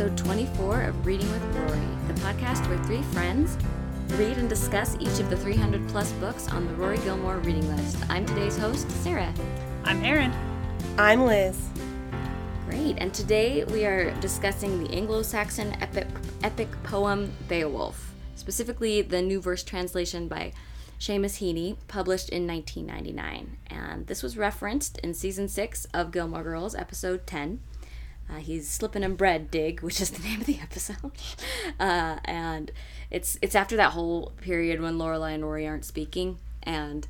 Welcome to episode 24 of Reading with Rory, the podcast where three friends read and discuss each of the 300 plus books on the Rory Gilmore reading list. I'm today's host, Sarah. I'm Erin. I'm Liz. Great, and today we are discussing the Anglo Saxon epic, epic poem Beowulf, specifically the new verse translation by Seamus Heaney, published in 1999. And this was referenced in season 6 of Gilmore Girls, episode 10. Uh, he's slipping in bread, dig, which is the name of the episode, uh, and it's it's after that whole period when Lorelai and Rory aren't speaking, and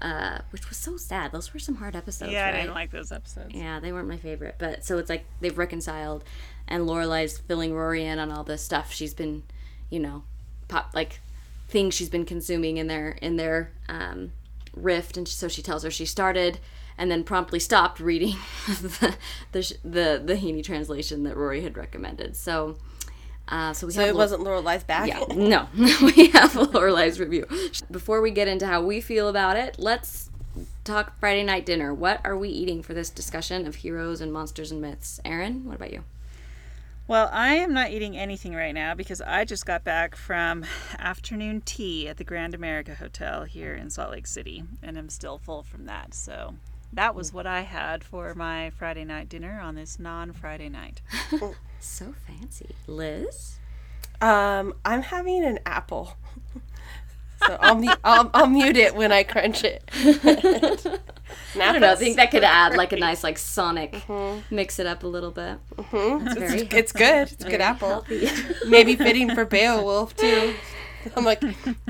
uh, which was so sad. Those were some hard episodes. Yeah, right? I didn't like those episodes. Yeah, they weren't my favorite, but so it's like they've reconciled, and Lorelai's filling Rory in on all this stuff she's been, you know, pop like things she's been consuming in their in their um, rift, and so she tells her she started and then promptly stopped reading the the the, the Heaney translation that Rory had recommended. So. Uh, so we So have it Lo- wasn't Lorelai's back. yeah, no, we have Lorelai's review. Before we get into how we feel about it, let's talk Friday night dinner. What are we eating for this discussion of heroes and monsters and myths? Erin, what about you? Well, I am not eating anything right now because I just got back from afternoon tea at the Grand America Hotel here in Salt Lake City, and I'm still full from that. So that was what I had for my Friday night dinner on this non Friday night. So fancy, Liz. Um, I'm having an apple. So I'll, mu- I'll I'll mute it when I crunch it. I don't know. I think that could add like a nice like sonic, mix it up a little bit. It's very it's, it's good. It's a good apple. Maybe fitting for Beowulf too. I'm like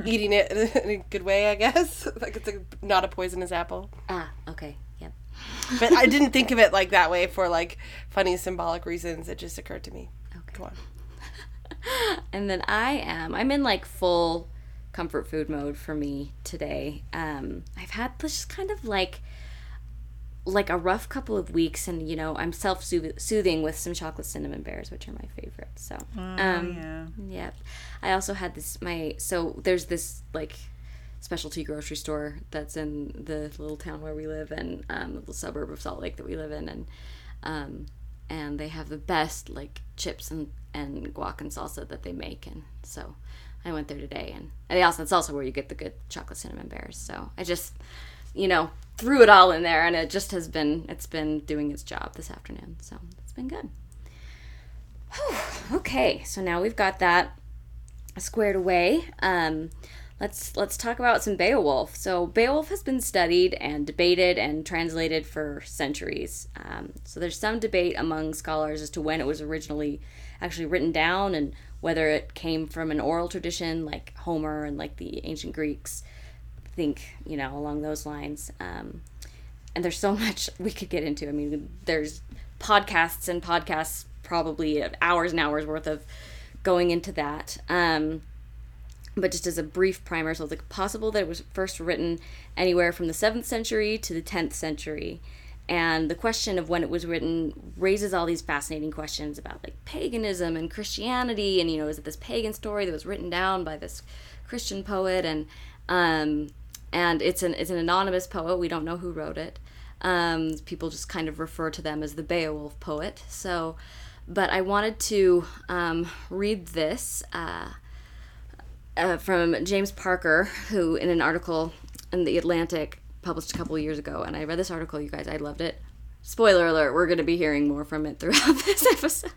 eating it in a good way, I guess. Like it's a, not a poisonous apple. ah, okay, yep. But I didn't think of it like that way for like funny symbolic reasons. It just occurred to me. Okay. Go on. and then I am I'm in like full comfort food mode for me today. Um, I've had this kind of like like a rough couple of weeks, and you know I'm self soothing with some chocolate cinnamon bears, which are my favorite. So um, yeah. Yep. I also had this my so there's this like specialty grocery store that's in the little town where we live and um, the suburb of Salt Lake that we live in and um, and they have the best like chips and and guac and salsa that they make. And so I went there today and, they also it's also where you get the good chocolate cinnamon bears. So I just you know threw it all in there and it just has been it's been doing its job this afternoon. So it's been good. Whew. okay. So now we've got that squared away. Um, let's let's talk about some Beowulf. So Beowulf has been studied and debated and translated for centuries. Um, so there's some debate among scholars as to when it was originally actually written down and whether it came from an oral tradition like Homer and like the ancient Greeks. Think you know along those lines. Um, and there's so much we could get into. I mean, there's podcasts and podcasts, probably hours and hours worth of going into that. Um, but just as a brief primer, so it's like possible that it was first written anywhere from the seventh century to the tenth century. And the question of when it was written raises all these fascinating questions about like paganism and Christianity, and you know, is it this pagan story that was written down by this Christian poet? And um, and it's an it's an anonymous poet. We don't know who wrote it. Um, people just kind of refer to them as the Beowulf poet. So, but I wanted to um, read this uh, uh, from James Parker, who in an article in the Atlantic published a couple years ago, and I read this article. You guys, I loved it. Spoiler alert: We're going to be hearing more from it throughout this episode.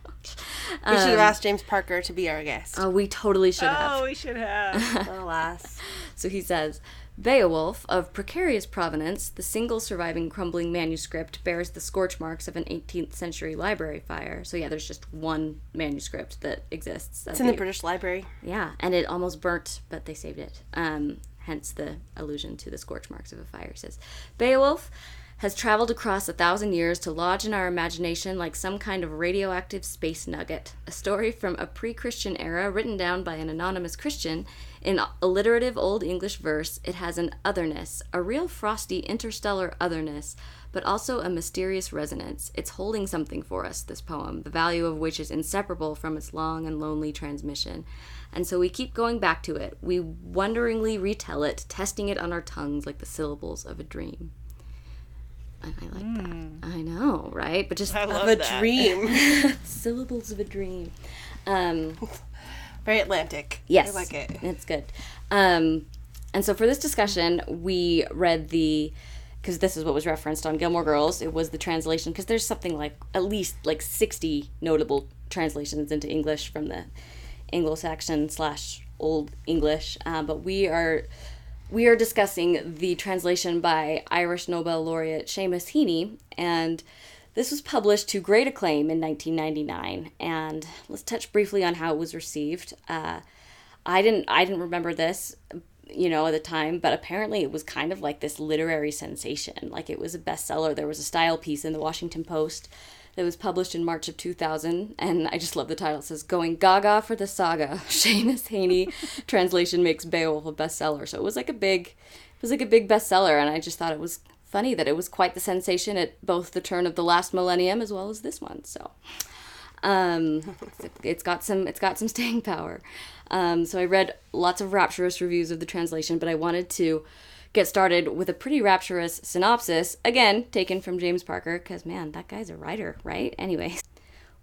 We should have asked James Parker to be our guest. Oh, we totally should have. Oh, we should have. Alas. So he says Beowulf, of precarious provenance, the single surviving crumbling manuscript bears the scorch marks of an 18th century library fire. So, yeah, there's just one manuscript that exists. It's in the British Library. Yeah, and it almost burnt, but they saved it. Um, hence the allusion to the scorch marks of a fire. Says Beowulf has traveled across a thousand years to lodge in our imagination like some kind of radioactive space nugget. A story from a pre Christian era written down by an anonymous Christian in alliterative Old English verse. It has an otherness, a real frosty interstellar otherness, but also a mysterious resonance. It's holding something for us, this poem, the value of which is inseparable from its long and lonely transmission. And so we keep going back to it. We wonderingly retell it, testing it on our tongues like the syllables of a dream. And I like that. I know, right? right? But just I Of a that. dream. syllables of a dream. Um, Very Atlantic. Yes, I like it. It's good. Um, and so for this discussion, we read the because this is what was referenced on Gilmore Girls. It was the translation because there's something like at least like sixty notable translations into English from the Anglo-Saxon slash Old English. Uh, but we are we are discussing the translation by Irish Nobel laureate Seamus Heaney, and this was published to great acclaim in 1999. And let's touch briefly on how it was received. Uh, I didn't I didn't remember this, you know, at the time, but apparently it was kind of like this literary sensation. Like it was a bestseller. There was a style piece in the Washington Post that was published in March of 2000, and I just love the title. It says "Going Gaga for the Saga." Seamus Haney translation makes Beowulf a bestseller. So it was like a big, it was like a big bestseller, and I just thought it was funny that it was quite the sensation at both the turn of the last millennium as well as this one. So um, it's got some it's got some staying power. Um, so I read lots of rapturous reviews of the translation, but I wanted to get started with a pretty rapturous synopsis, again taken from James Parker, because man, that guy's a writer, right? Anyway,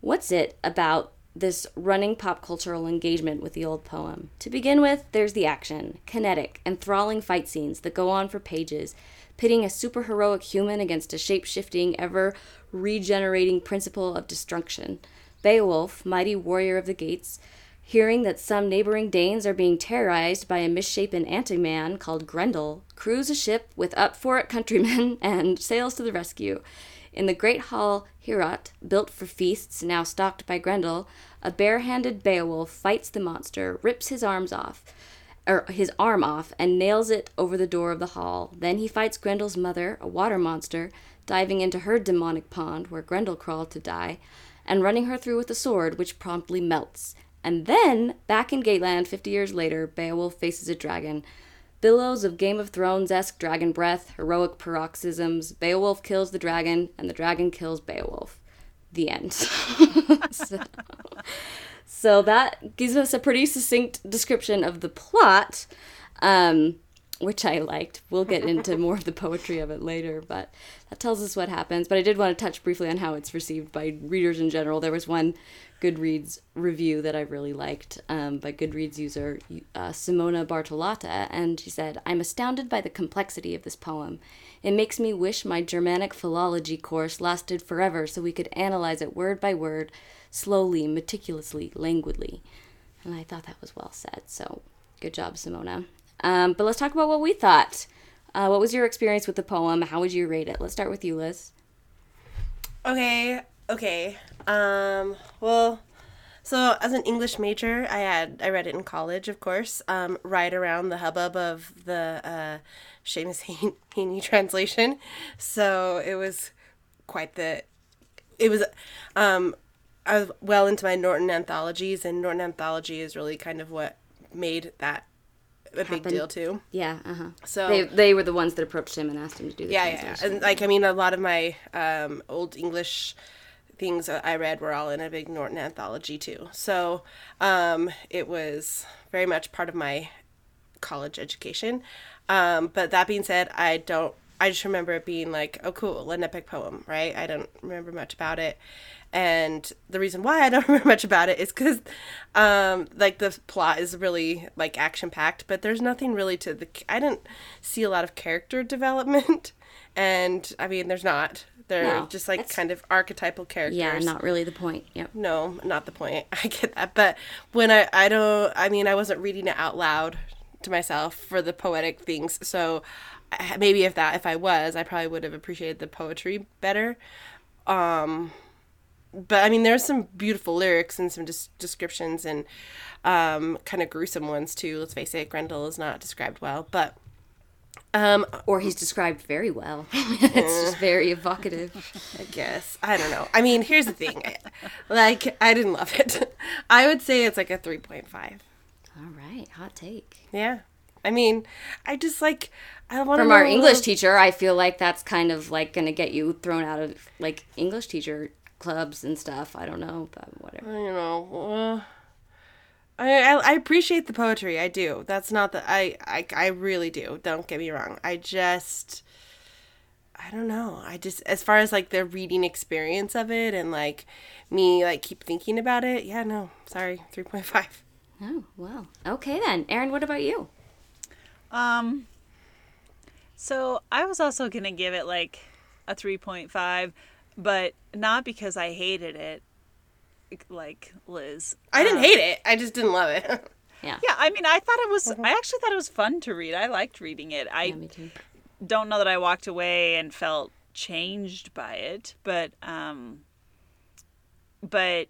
what's it about this running pop cultural engagement with the old poem? To begin with, there's the action, kinetic, enthralling fight scenes that go on for pages, pitting a superheroic human against a shape shifting, ever regenerating principle of destruction. Beowulf, mighty warrior of the Geats, hearing that some neighboring Danes are being terrorized by a misshapen anti-man called Grendel, crews a ship with up for it countrymen and sails to the rescue. In the great hall Heorot, built for feasts, now stocked by Grendel, a bare-handed Beowulf fights the monster, rips his arms off, or his arm off, and nails it over the door of the hall. Then he fights Grendel's mother, a water monster, diving into her demonic pond where Grendel crawled to die, and running her through with a sword which promptly melts. And then, back in Geatland 50 years later, Beowulf faces a dragon. Billows of Game of Thrones esque dragon breath, heroic paroxysms. Beowulf kills the dragon, and the dragon kills Beowulf. The end. so, so that gives us a pretty succinct description of the plot, um, which I liked. We'll get into more of the poetry of it later, but that tells us what happens. But I did want to touch briefly on how it's received by readers in general. There was one Goodreads review that I really liked um, by Goodreads user uh, Simona Bartolotta, and she said, I'm astounded by the complexity of this poem. It makes me wish my Germanic philology course lasted forever so we could analyze it word by word, slowly, meticulously, languidly. And I thought that was well said, so good job, Simona. Um, but let's talk about what we thought. Uh, what was your experience with the poem? How would you rate it? Let's start with you, Liz. Okay, okay. Um, well, so as an English major, I had I read it in college, of course. Um, right around the hubbub of the uh, Seamus Heaney translation, so it was quite the. It was, um, I was well into my Norton anthologies, and Norton anthology is really kind of what made that a big deal too. Yeah, uh huh. So They, they were the ones that approached him and asked him to do the yeah, yeah, and like I mean, a lot of my um, old English things that I read were all in a big Norton anthology too. So um, it was very much part of my college education. Um, but that being said, I don't. I just remember it being like, oh, cool, an epic poem, right? I don't remember much about it. And the reason why I don't remember much about it is because, um, like, the plot is really like action packed, but there's nothing really to the. I didn't see a lot of character development, and I mean, there's not. They're No, just like kind of archetypal characters. yeah, not really the point. Yep. No, not the point. I get that, but when I I don't I mean I wasn't reading it out loud to myself for the poetic things. So maybe if that if I was, I probably would have appreciated the poetry better. Um but I mean there's some beautiful lyrics and some des- descriptions and um kind of gruesome ones too. Let's face it, Grendel is not described well, but um Or he's described very well. it's just very evocative. I guess. I don't know. I mean, here's the thing. Like, I didn't love it. I would say it's like a 3.5. All right, hot take. Yeah. I mean, I just like, I want From our English teacher, I feel like that's kind of like going to get you thrown out of like English teacher clubs and stuff. I don't know, but whatever. You know, uh, I, I I appreciate the poetry. I do. That's not the I I I really do. Don't get me wrong. I just I don't know. I just as far as like the reading experience of it and like me like keep thinking about it. Yeah, no. Sorry. 3.5. Oh, well. Okay then. Erin, what about you? Um so I was also going to give it like a 3.5, but not because I hated it like Liz. I didn't Um, hate it. I just didn't love it. Yeah. Yeah, I mean, I thought it was I actually thought it was fun to read. I liked reading it. I Yeah, me too. don't know that I walked away and felt changed by it, but um but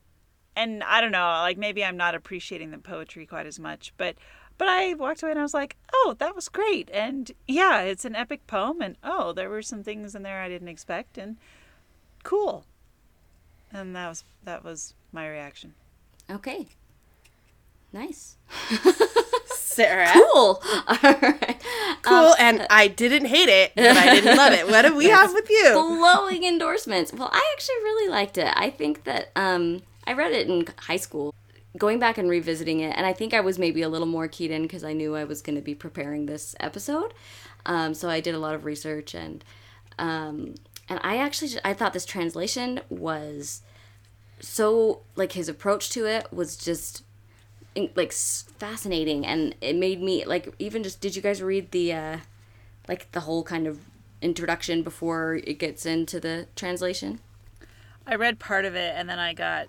and I don't know, like maybe I'm not appreciating the poetry quite as much, but but I walked away and I was like, "Oh, that was great." And yeah, it's an epic poem and oh, there were some things in there I didn't expect and cool. And that was that was my reaction. Okay. Nice. Sarah. Cool. All right. Cool. and I didn't hate it, but I didn't love it. What do we have with you? glowing endorsements. Well, I actually really liked it. I think that um, I read it in high school. Going back and revisiting it, and I think I was maybe a little more keyed in because I knew I was going to be preparing this episode. Um, so I did a lot of research and um, and I actually I thought this translation was so like his approach to it was just like fascinating. And it made me like even just did you guys read the uh like the whole kind of introduction before it gets into the translation? I read part of it and then I got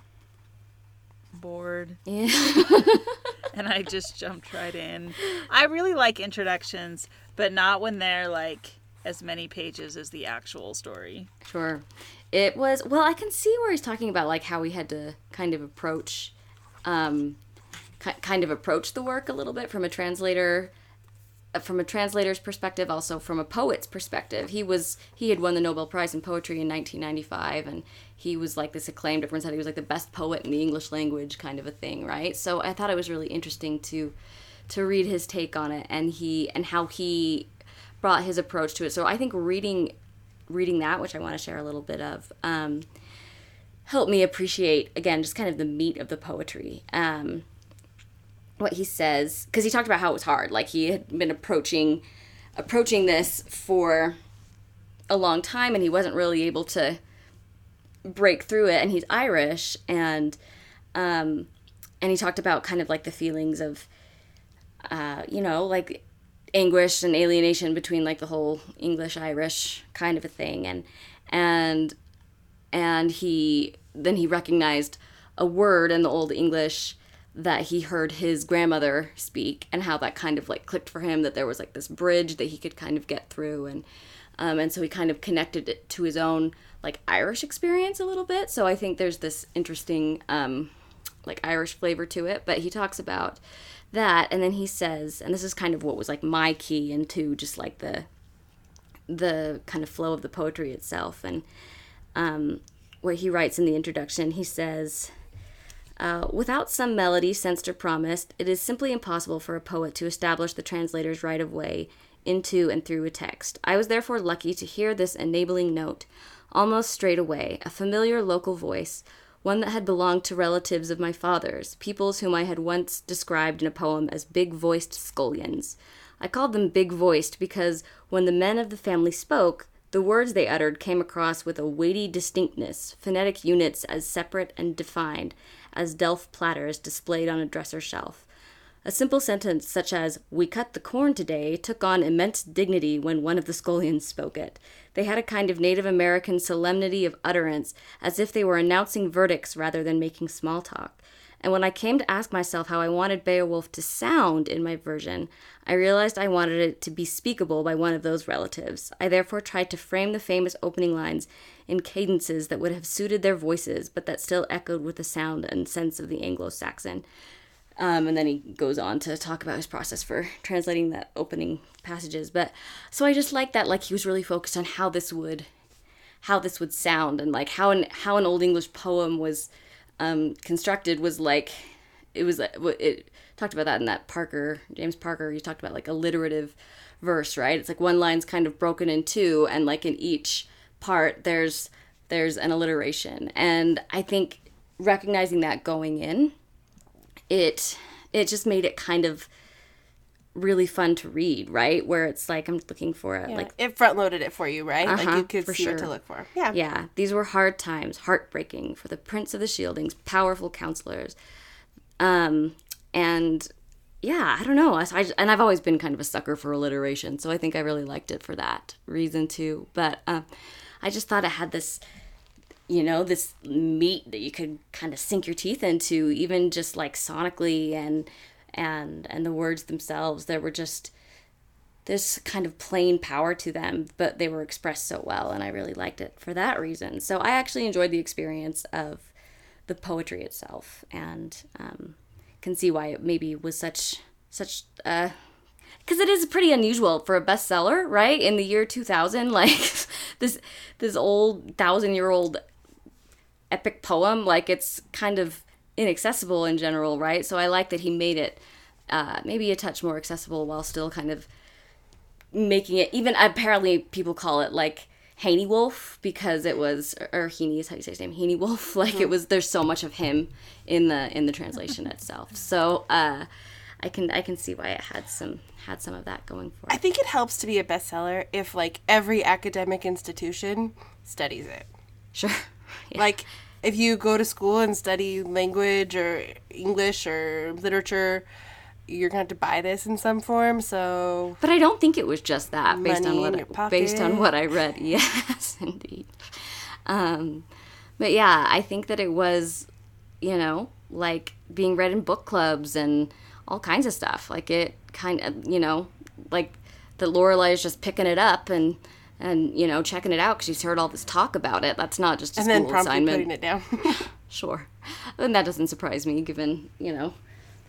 bored. Yeah. And I just jumped right in. I really like introductions, but not when they're like as many pages as the actual story. sure. It was well i can see where he's talking about like how he had to kind of approach um ki- kind of approach the work a little bit from a translator uh, from a translator's perspective also from a poet's perspective. He was he had won the nobel prize in poetry in 1995 and he was like this acclaimed everyone said he was like the best poet in the english language kind of a thing right? So i thought it was really interesting to to read his take on it and he and how he brought his approach to it. So i think reading reading that which i want to share a little bit of um, helped me appreciate again just kind of the meat of the poetry. Um, what he says because he talked about how it was hard like he had been approaching approaching this for a long time and he wasn't really able to break through it and he's irish and um and he talked about kind of like the feelings of uh you know like anguish and alienation between like the whole english irish kind of a thing and and and he then he recognized a word in the old english that he heard his grandmother speak and how that kind of like clicked for him that there was like this bridge that he could kind of get through and um, and so he kind of connected it to his own like irish experience a little bit. So i think there's this interesting um, like irish flavor to it but he talks about that and then he says and this is kind of what was like my key into just like the the kind of flow of the poetry itself and um, what he writes in the introduction he says uh, without some melody sensed or promised, it is simply impossible for a poet to establish the translator's right of way into and through a text. I was therefore lucky to hear this enabling note almost straight away, a familiar local voice, one that had belonged to relatives of my father's, peoples whom I had once described in a poem as big voiced scullions. I called them big voiced because when the men of the family spoke, the words they uttered came across with a weighty distinctness, phonetic units as separate and defined as delf platters displayed on a dresser shelf. A simple sentence such as, We cut the corn today, took on immense dignity when one of the scullions spoke it. They had a kind of Native American solemnity of utterance, as if they were announcing verdicts rather than making small talk. And when I came to ask myself how I wanted Beowulf to sound in my version, I realized I wanted it to be speakable by one of those relatives. I therefore tried to frame the famous opening lines in cadences that would have suited their voices, but that still echoed with the sound and sense of the Anglo Saxon. Um, and then he goes on to talk about his process for translating that opening passages. But so I just like that, like he was really focused on how this would, how this would sound, and like how an how an old English poem was um, constructed was like, it was it, it talked about that in that Parker James Parker. He talked about like alliterative verse, right? It's like one line's kind of broken in two, and like in each part there's there's an alliteration, and I think recognizing that going in it it just made it kind of really fun to read, right? Where it's like I'm looking for it, like it front loaded it for you, right? like Uh-huh, you could for see what sure. to look for. Yeah. Yeah, these were hard times, heartbreaking for the Prince of the Shieldings, powerful counselors. Um, and yeah, I don't know. I, I- and I've always been kind of a sucker for alliteration, so I think I really liked it for that reason too. But um, I just thought it had this, you know, this meat that you could kind of sink your teeth into, even just like sonically and and and the words themselves. There were just this kind of plain power to them, but they were expressed so well, and I really liked it for that reason. So I actually enjoyed the experience of the poetry itself, and um, can see why it maybe was such such uh because it is pretty unusual for a bestseller, right? In the year 2000, like this this old thousand year old epic poem, like it's kind of inaccessible in general, right? So I like that he made it uh, maybe a touch more accessible while still kind of making it even apparently people call it like Haney Wolf because it was or Heaney is how you say his name Haney Wolf like it was there's so much of him in the in the translation itself so uh I can I can see why it had some had some of that going for it. I think it helps to be a bestseller if like every academic institution studies it. sure yeah. Like if you go to school and study language or English or literature, you're going to have to buy this in some form. So but I don't think it was just that based on what I, based on what I read yes indeed um but yeah I think that it was you know like being read in book clubs and all kinds of stuff like it kind of you know like that Lorelai is just picking it up and and you know checking it out because she's heard all this talk about it that's not just a and school assignment putting it down. sure and that doesn't surprise me given you know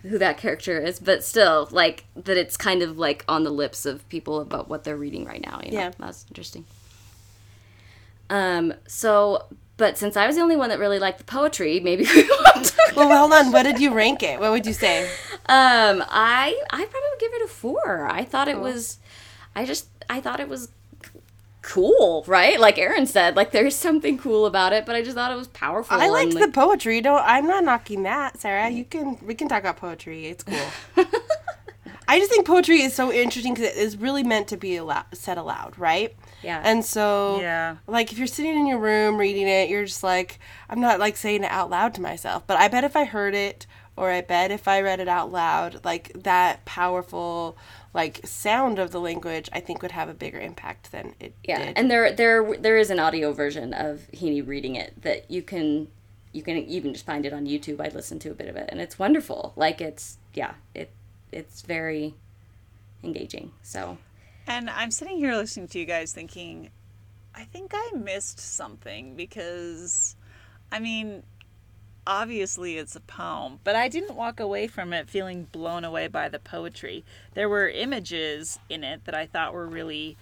who that character is but still like that it's kind of like on the lips of people about what they're reading right now you know Yeah. that's interesting um so but since i was the only one that really liked the poetry maybe we well, hold on. What did you rank it? What would you say? um i i probably would give it a four i thought it was i just i thought it was cool right like erin said like there's something cool about it but i just thought it was powerful I liked and, the poetry. Don't I'm not knocking that, Sarah. You can we can talk about poetry. It's cool. I just think poetry is so interesting because it is really meant to be aloud, said aloud, right? Yeah. And so, Yeah. like if you're sitting in your room reading it, you're just like, I'm not like saying it out loud to myself, but I bet if I heard it or I bet if I read it out loud, like that powerful like sound of the language, I think would have a bigger impact than it Yeah, did. and there there there is an audio version of Heaney reading it that you can you can even just find it on YouTube. I listened to a bit of it, and it's wonderful. Like it's yeah, it it's very engaging. So And I'm sitting here listening to you guys thinking, I think I missed something because, I mean, obviously it's a poem, but I didn't walk away from it feeling blown away by the poetry. There were images in it that I thought were really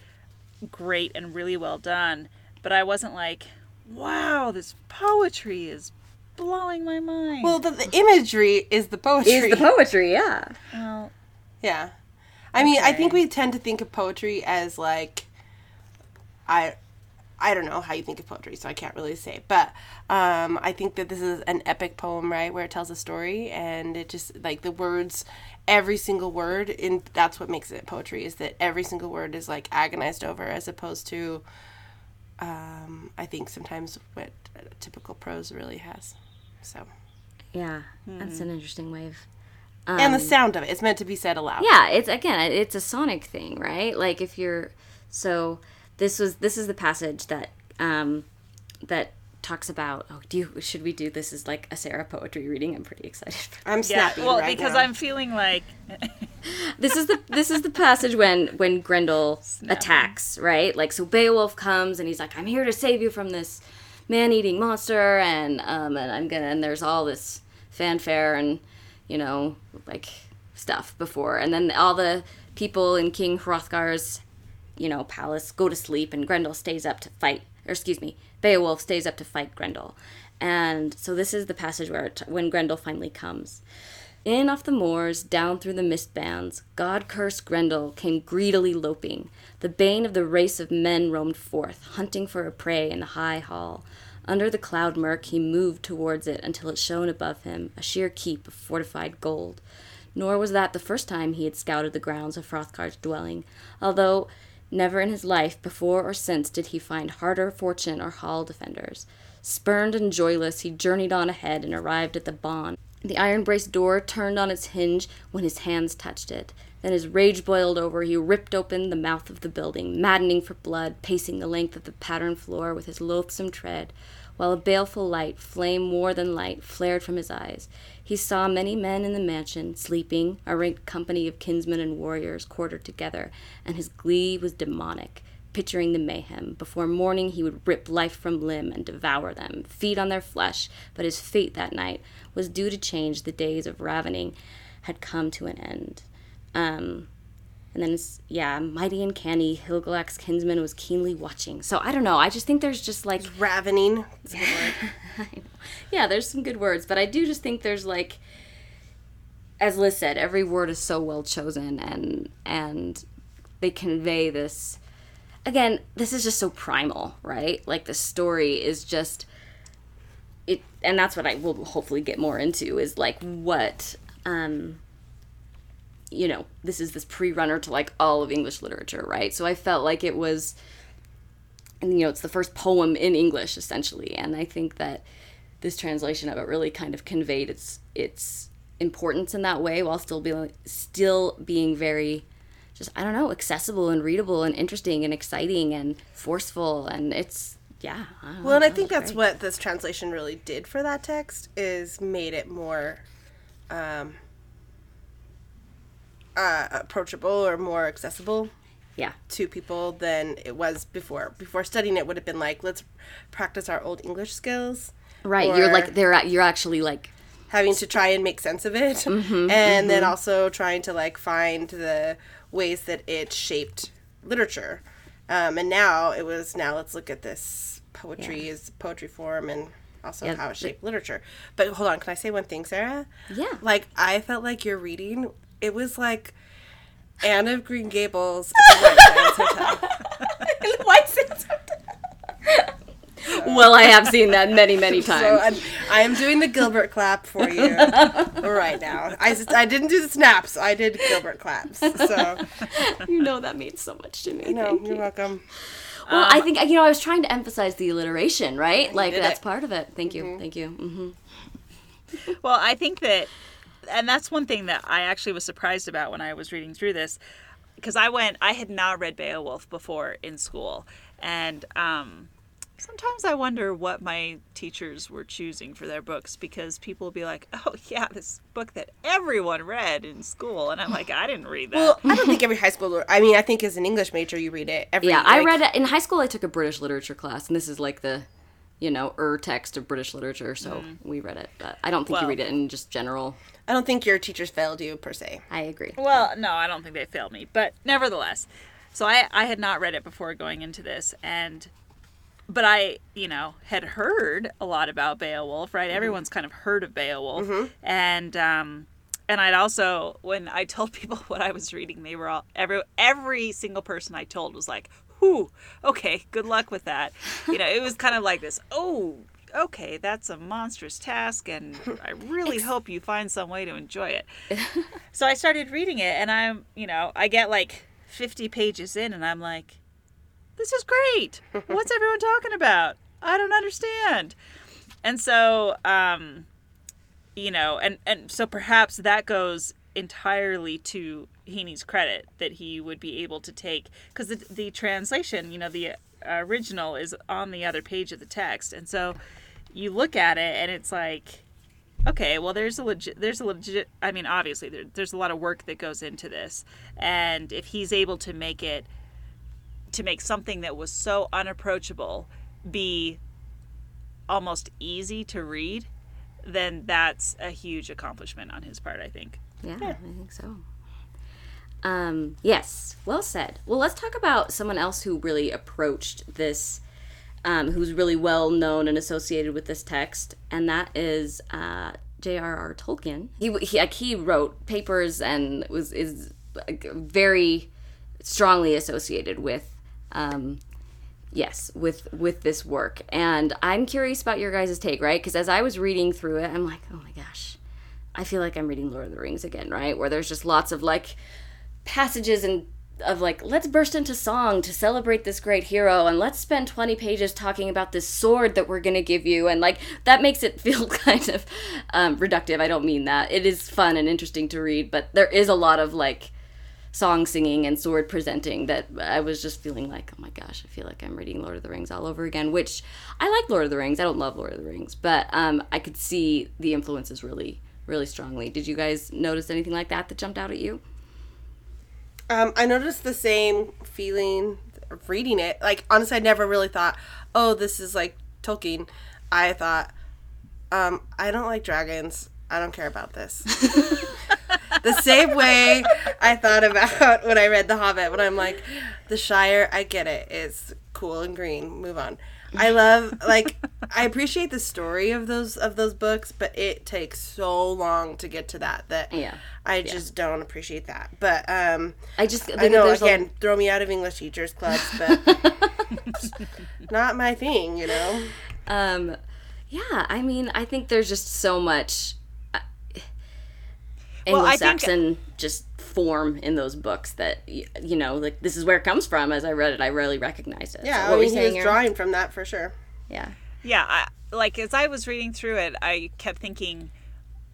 great and really well done, but I wasn't like, wow, this poetry is blowing my mind. well, the, the imagery is the poetry. is the poetry, yeah. Well, Yeah. I mean, I think we tend to think of poetry as like I I don't know how you think of poetry, so I can't really say. But um, I think that this is an epic poem, right, where it tells a story, and it just like the words, every single word, and that's what makes it poetry. Is that every single word is like agonized over, as opposed to, um, I think sometimes what typical prose really has. So, Yeah, that's an interesting way of. and the sound of it, it's meant to be said aloud. Yeah, it's again, it's a sonic thing, right? Like if you're so this was this is the passage that um that talks about oh do you should we do this is like a Sarah poetry reading? I'm pretty excited. For I'm yeah, well, right because now. I'm feeling like this is the this is the passage when when Grendel attacks, right? Like so Beowulf comes and he's like, I'm here to save you from this man eating monster and um and I'm gonna and there's all this fanfare and you know, like stuff before and then all the people in King Hrothgar's, you know, palace go to sleep and Grendel stays up to fight or excuse me, Beowulf stays up to fight Grendel. And so this is the passage where it, when Grendel finally comes. In off the moors, down through the mist bands, God cursed Grendel came greedily loping. The bane of the race of men roamed forth, hunting for a prey in the high hall. Under the cloud murk he moved towards it until it shone above him, a sheer keep of fortified gold. Nor was that the first time he had scouted the grounds of Hrothgar's dwelling, although never in his life, before or since, did he find harder fortune or hall defenders. Spurned and joyless, he journeyed on ahead and arrived at the bawn. The iron braced door turned on its hinge when his hands touched it. Then his rage boiled over. He ripped open the mouth of the building, maddening for blood, pacing the length of the patterned floor with his loathsome tread, while a baleful light, flame more than light, flared from his eyes. He saw many men in the mansion, sleeping, a ranked company of kinsmen and warriors quartered together, and his glee was demonic picturing the mayhem. Before morning, he would rip life from limb and devour them, feed on their flesh. But his fate that night was due to change. The days of ravening had come to an end. Um, and then, it's, yeah, mighty and canny, Hygelac kinsman was keenly watching. So I don't know. I just think there's just like Ravening. yeah, there's some good words, but I do just think there's like, as Liz said, every word is so well chosen, and and they convey this. Again, this is just so primal, right? Like the story is just it, and that's what I will hopefully get more into is like what, um, you know, this is this pre-runner to like all of English literature, right? So I felt like it was and you know it's the first poem in english essentially and i think that this translation of it really kind of conveyed its its importance in that way while still being still being very just i don't know accessible and readable and interesting and exciting and forceful and it's yeah I don't Well, and know, I think that's great. what this translation really did for that text is made it more um, uh, approachable or more accessible yeah to people than it was before. Before studying it would have been like, let's practice our old English skills. right you're like they're you're actually like having to try and make sense of it, Mm-hmm, and then also trying to like find the ways that it shaped literature. Um, and now it was now let's look at this poetry as poetry form and also Yeah, how it shaped literature. But hold on, can I say one thing, Sarah? Yeah. Like I felt like your reading, it was like Anne of Green Gables at the White Sands Hotel. White Sands well i have seen that many many times So I'm, I am doing the Gilbert clap for you right now. I, just- I didn't do the snaps. I did Gilbert claps. So you know that means so much to me no, Thank you're you. welcome. Well, I think you know I was trying to emphasize the alliteration, right? Like that's it. part of it. Thank you, thank you. hmm Well, I think that, and that's one thing that I actually was surprised about when I was reading through this, because I went, I had not read Beowulf before in school, and um, sometimes I wonder what my teachers were choosing for their books because people will be like, "Oh yeah, this book that everyone read in school," and I'm like, "I didn't read that." Well, I don't think every high schooler. I mean, I think as an English major, you read it every. Yeah, I read it in high school. I took a British literature class, and this is like the, you know, ur text of British literature. So we read it, but I don't think you read it in just general. I don't think your teachers failed you per se. I agree. Well, no, I don't think they failed me, but nevertheless. So I I had not read it before going into this and but I, you know, had heard a lot about Beowulf, right? Everyone's kind of heard of Beowulf. And um and I'd also when I told people what I was reading, they were all every every single person I told was like, "Whew, okay, good luck with that." You know, it was kind of like this, "Oh, okay, that's a monstrous task and I really hope you find some way to enjoy it." So I started reading it, and I'm, you know, I get like 50 pages in, and I'm like, this is great. What's everyone talking about? I don't understand. And so, um, you know, and, and so perhaps that goes entirely to Heaney's credit that he would be able to take, because the, the translation, you know, the original is on the other page of the text. And so you look at it, and it's like, okay well there's a legit there's a legit i mean obviously there, there's a lot of work that goes into this and if he's able to make it to make something that was so unapproachable be almost easy to read then that's a huge accomplishment on his part i think Yeah, I think so. Um, yes, well said. Well, let's talk about someone else who really approached this, um, who's really well known and associated with this text, and that is uh, J.R.R. Tolkien. He, he like he wrote papers and was is like, very strongly associated with. Um, yes with with this work and i'm curious about your guys' take right because as i was reading through it i'm like oh my gosh I feel like I'm reading Lord of the Rings again, right? Where there's just lots of like passages and of like let's burst into song to celebrate this great hero and let's spend 20 pages talking about this sword that we're going to give you and like that makes it feel kind of um, reductive. I don't mean that. It is fun and interesting to read but there is a lot of like song singing and sword presenting that i was just feeling like oh my gosh i feel like i'm reading lord of the rings all over again which i like lord of the rings. I don't love lord of the rings but um, i could see the influences really really strongly. Did you guys notice anything like that that jumped out at you Um, I noticed the same feeling of reading it. Like honestly, I never really thought, "Oh, this is like Tolkien." I thought, um, "I don't like dragons. I don't care about this." the same way I thought about when I read The Hobbit. When I'm like, "The Shire, I get it. It's cool and green. Move on." I love like I appreciate the story of those of those books, but it takes so long to get to that that Yeah. I just don't appreciate that. But um i just I know there's a- again, throw me out of English teachers clubs, but not my thing, you know. Um, yeah, I mean, I think there's just so much uh, Well, think- Anglo-Saxon just form in those books that you know, like this is where it comes from. As I read it, I really recognized it. Yeah, So I mean, you he was saying, drawing from that for sure. Yeah, Yeah, I, like as I was reading through it, I kept thinking,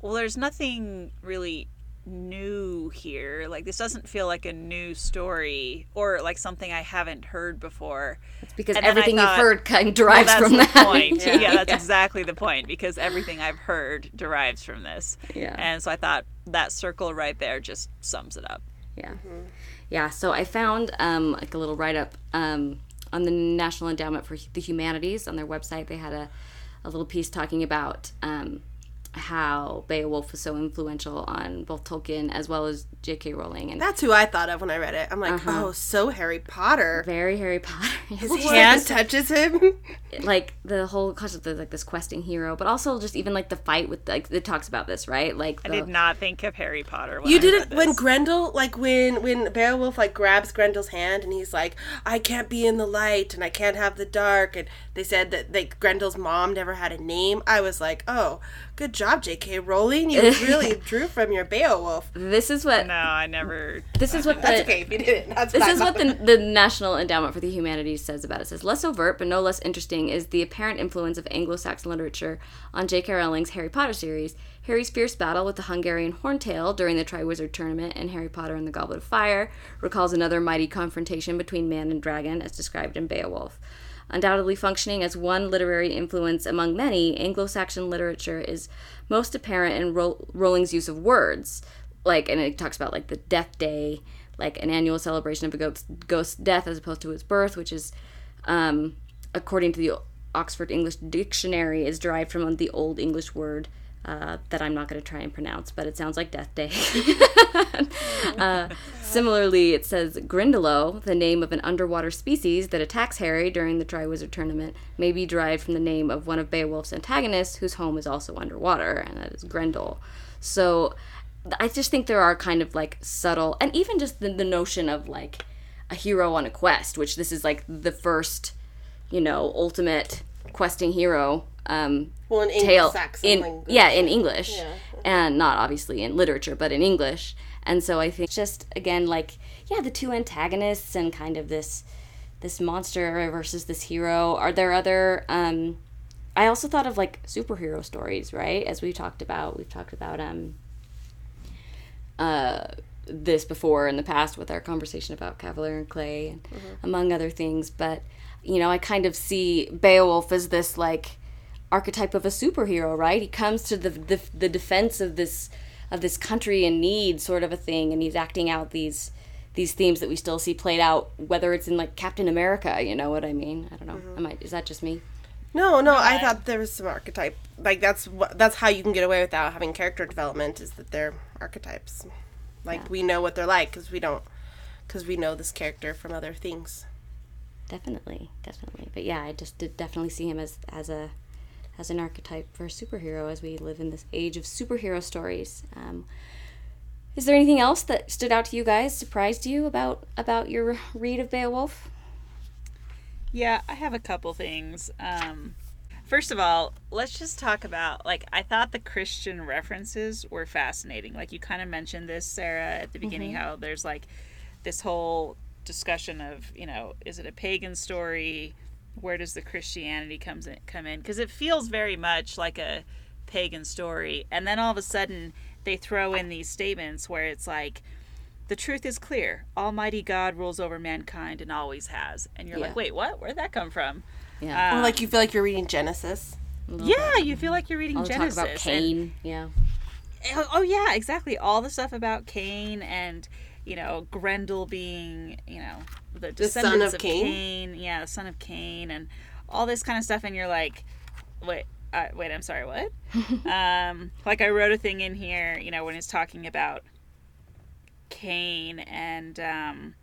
well, there's nothing really new here. Like this doesn't feel like a new story or like something I haven't heard before. it's because And everything thought, you've heard kind of Well, derives that's from the that. point. Yeah, that's exactly the point because everything I've heard derives from this. Yeah. And so I thought that circle right there just sums it up. Yeah. Yeah. So I found um, like a little write up um, on the National Endowment for the Humanities on their website. They had a, a little piece talking about um, how Beowulf was so influential on both Tolkien as well as J.K. Rowling and That's who I thought of when I read it. I'm like, Uh-huh. oh, so Harry Potter. very Harry Potter. His hand touches him. like the whole concept of like this questing hero, but also just even like the fight with like it talks about this right. Like I did not think of Harry Potter. When You I didn't read when this. Grendel like when when Beowulf like grabs Grendel's hand and he's like, I can't be in the light and I can't have the dark and they said that like Grendel's mom never had a name. I was like, oh, good job, J.K. Rowling. You really drew from your Beowulf. this is what No, I never. this is what the That's okay if you didn't. That's This what is what the, the National Endowment for the Humanities says about it. It says less overt but no less interesting is the apparent influence of Anglo-Saxon literature on J.K. Rowling's Harry Potter series. Harry's fierce battle with the Hungarian Horntail during the Triwizard Tournament in Harry Potter and the Goblet of Fire recalls another mighty confrontation between man and dragon, as described in Beowulf. Undoubtedly functioning as one literary influence among many, Anglo Saxon literature is most apparent in Ro- Rowling's use of words. Like, and it talks about like the death day, like an annual celebration of a ghost, ghost's death as opposed to his birth, which is, um, according to the Oxford English Dictionary, is derived from the Old English word uh, that I'm not going to try and pronounce, but it sounds like Death Day. uh, similarly, it says Grindylow, the name of an underwater species that attacks Harry during the Triwizard Tournament, may be derived from the name of one of Beowulf's antagonists, whose home is also underwater, and that is Grendel. So I just think there are kind of like subtle, and even just the, the notion of like a hero on a quest, which this is like the first, you know, ultimate questing hero um, well, in tale in language. yeah in English. And not obviously in literature but in English. And so I think just again like yeah the two antagonists and kind of this this monster versus this hero. Are there other um I also thought of like superhero stories right? As we talked about we've talked about um uh this before in the past with our conversation about Kavalier and Clay and among other things. But you know I kind of see Beowulf as this like archetype of a superhero, right? He comes to the, the the defense of this of this country in need, sort of a thing, and he's acting out these these themes that we still see played out, whether it's in like Captain America. You know what I mean? I don't know. Mm-hmm. Am I? Is that just me? No, no, I thought there was some archetype. Like that's what that's how you can get away without having character development is that they're archetypes. Like we know what they're like because we don't because we know this character from other things. Definitely, definitely. But yeah, I just did definitely see him as as a as an archetype for a superhero as we live in this age of superhero stories. Um, is there anything else that stood out to you guys, surprised you about about your read of Beowulf? Yeah, I have a couple things. Um, First of all, let's just talk about like I thought the Christian references were fascinating. Like you kind of mentioned this, Sarah, at the beginning, how there's like this whole discussion of you know is it a pagan story? Where does the Christianity comes in, come in? Because it feels very much like a pagan story, and then all of a sudden they throw in these statements where it's like. The truth is clear. Almighty God rules over mankind and always has. And you're Yeah. like, wait, what? Where'd that come from? Yeah. Uh, or like you feel like you're reading Genesis. Yeah, you feel like you're reading I'll Genesis. talk about and- Cain. yeah. oh, oh, yeah, exactly. All the stuff about Cain and you know Grendel being you know the son descendants of Cain? Cain. Yeah, the son of Cain, and all this kind of stuff. And you're like, wait. Uh, wait, I'm sorry. What? um, like I wrote a thing in here, you know, when it's talking about Cain and um,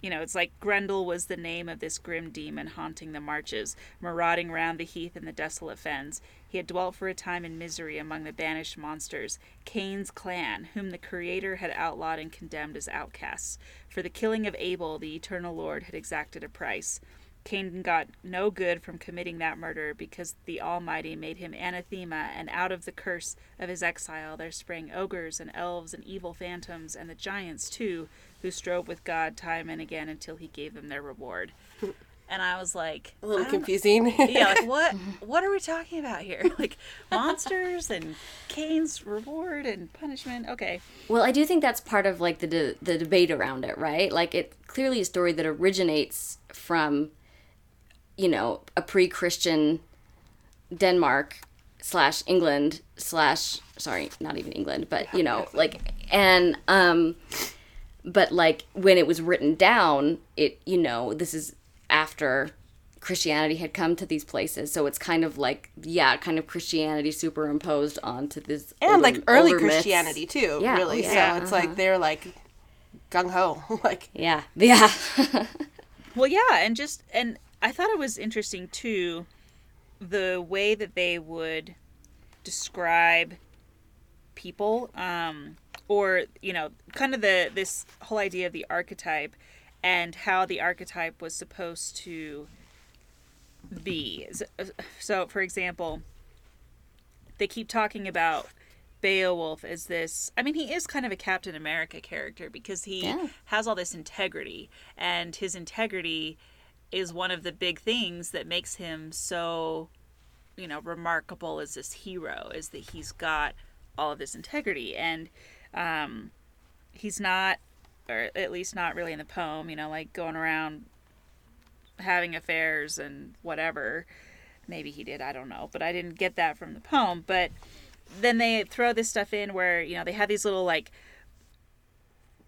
you know, it's like Grendel was the name of this grim demon haunting the marches, marauding round the heath and the desolate fens. He had dwelt for a time in misery among the banished monsters, Cain's clan, whom the Creator had outlawed and condemned as outcasts. For the killing of Abel, the eternal Lord had exacted a price. Cain got no good from committing that murder because the Almighty made him anathema, and out of the curse of his exile there sprang ogres and elves and evil phantoms, and the giants too, who strove with God time and again until he gave them their reward. And I was like, A little confusing. yeah, like what? What are we talking about here? Like monsters and Cain's reward and punishment. Okay, Well, I do think that's part of like the de- the debate around it, right? Like it clearly a story that originates from, you know, a pre-Christian Denmark slash England slash sorry, not even England, but you know, like and um, but like when it was written down, it you know this is after Christianity had come to these places, so it's kind of like yeah, kind of Christianity superimposed onto this and older- like early older myths. Christianity too, Yeah, really. oh, yeah, So it's like they're like gung ho. like Yeah, yeah. Well, yeah, and just and I thought it was interesting too, the way that they would describe people, um, or you know, kind of the this whole idea of the archetype, and how the archetype was supposed to be. So- for example, they keep talking about Beowulf as this. I mean, he is kind of a Captain America character because he Yeah. has all this integrity, and his integrity is one of the big things that makes him so, you know, remarkable as this hero. Is that he's got all of this integrity, and um, he's not, or at least not really in the poem. You know, like going around having affairs and whatever. Maybe he did, I don't know, but I didn't get that from the poem. But then they throw this stuff in where, you know, they have these little like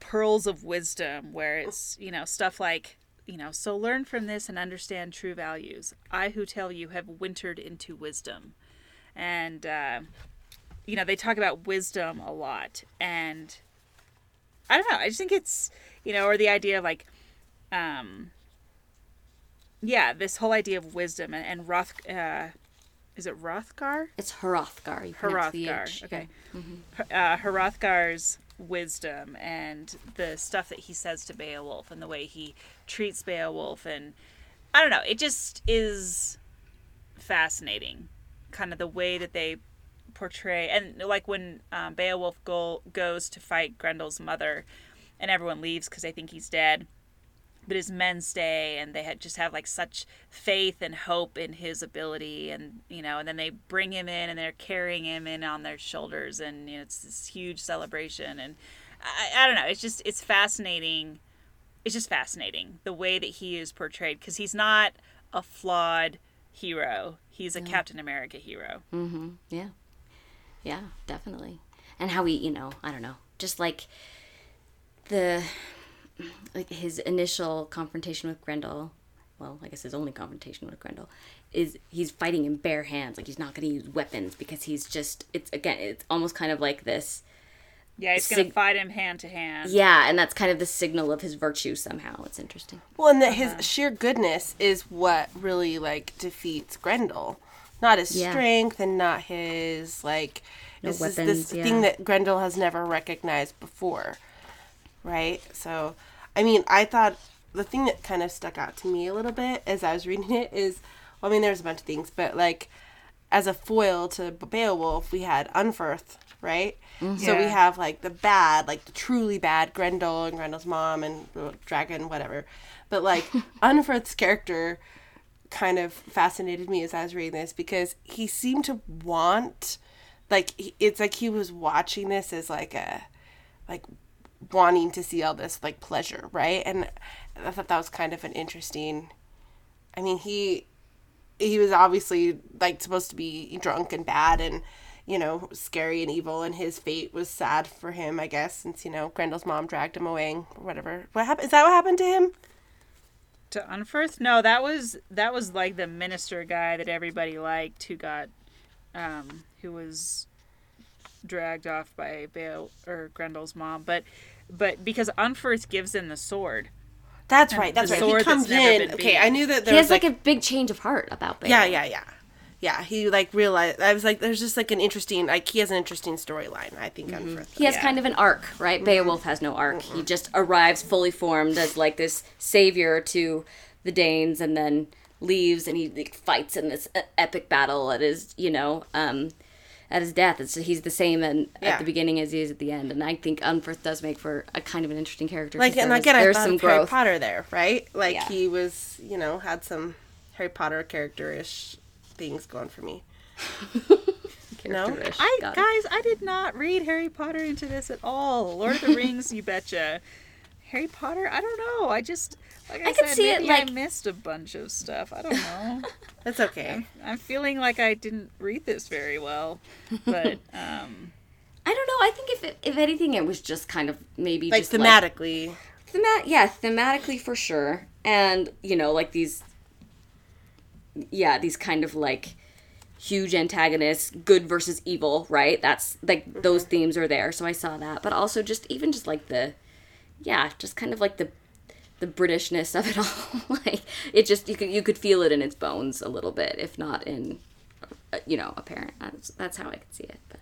pearls of wisdom where it's, you know, stuff like, you know, so learn from this and understand true values. I who tell you have wintered into wisdom. And, uh, you know, they talk about wisdom a lot. And I don't know, I just think it's, you know, or the idea of like, um, yeah, this whole idea of wisdom and, and Roth, uh, is it Rothgar? It's Hrothgar. You Hrothgar. H. Okay. Uh, Hrothgar's wisdom and the stuff that he says to Beowulf and the way he treats Beowulf and I don't know. It just is fascinating, kind of the way that they portray and like when um, Beowulf go, goes to fight Grendel's mother, and everyone leaves because they think he's dead but his men stay and they had just have like such faith and hope in his ability and you know and then they bring him in and they're carrying him in on their shoulders and you know it's this huge celebration and I, I don't know it's just it's fascinating it's just fascinating the way that he is portrayed because he's not a flawed hero he's a captain america hero Mm-hmm. Yeah. Yeah, definitely. And how he, you know, I don't know, just like the like his initial confrontation with Grendel. Well, I guess his only confrontation with Grendel is he's fighting in bare hands. Like he's not going to use weapons because he's just. It's again. It's almost kind of like this. yeah he's gonna fight him hand to hand Yeah, and that's kind of the signal of his virtue somehow. It's interesting. Well, and that Uh-huh. his sheer goodness is what really like defeats Grendel, not his Yeah. strength and not his like. No this is this yeah. thing that Grendel has never recognized before, right? So, I mean, I thought the thing that kind of stuck out to me a little bit as I was reading it is, well, I mean, there's a bunch of things, but like, as a foil to Beowulf, we had Unferth, right? Mm-hmm. So we have like the bad, like the truly bad Grendel and Grendel's mom and dragon, whatever. But like Unferth's character kind of fascinated me as I was reading this because he seemed to want, like, it's like he was watching this as like a, like, wanting to see all this like pleasure, right? And I thought that was kind of an interesting. I mean, he he was obviously like supposed to be drunk and bad and you know scary and evil and his fate was sad for him i guess since you know grendel's mom dragged him away or whatever what happened is that what happened to him To Unferth? No, that was that was like the minister guy that everybody liked who got um who was dragged off by Bale or Grendel's mom, but but because Unferth gives him the sword. that's right that's right he comes never in okay i knew that there He was has like, a big change of heart about Beowulf. yeah yeah yeah yeah he like realized i was like there's just like an interesting like he has an interesting storyline i think Mm-hmm. Unferth. He has Yeah. kind of an arc, right? Beowulf has no arc. He just arrives fully formed as like this savior to the Danes and then leaves and he like, fights in this epic battle at his, you know, um, at his death. It's, he's the same in, Yeah. at the beginning as he is at the end. And I think Unferth does make for a kind of an interesting character. like and there's- again i there's thought some of harry potter there right like Yeah. he was you know had some harry potter character-ish things going for me No? Character-ish. I Got it. guys, I did not read Harry Potter into this at all. Lord of the Rings, you betcha. Harry Potter, I don't know. I just like I, I could said, see it, maybe like- I missed a bunch of stuff. I don't know. that's okay I'm feeling like I didn't read this very well, but um, I don't know. I think if it, if anything, it was just kind of maybe like just thematically Themat- yeah, thematically for sure. And, you know, like these yeah, these kind of like huge antagonists, good versus evil, right? That's like those themes are there. So I saw that. But also just even just like the yeah, just kind of like the the Britishness of it all. like it just you could you could feel it in its bones a little bit, if not in uh, you know, apparent. That's that's how I could see it. But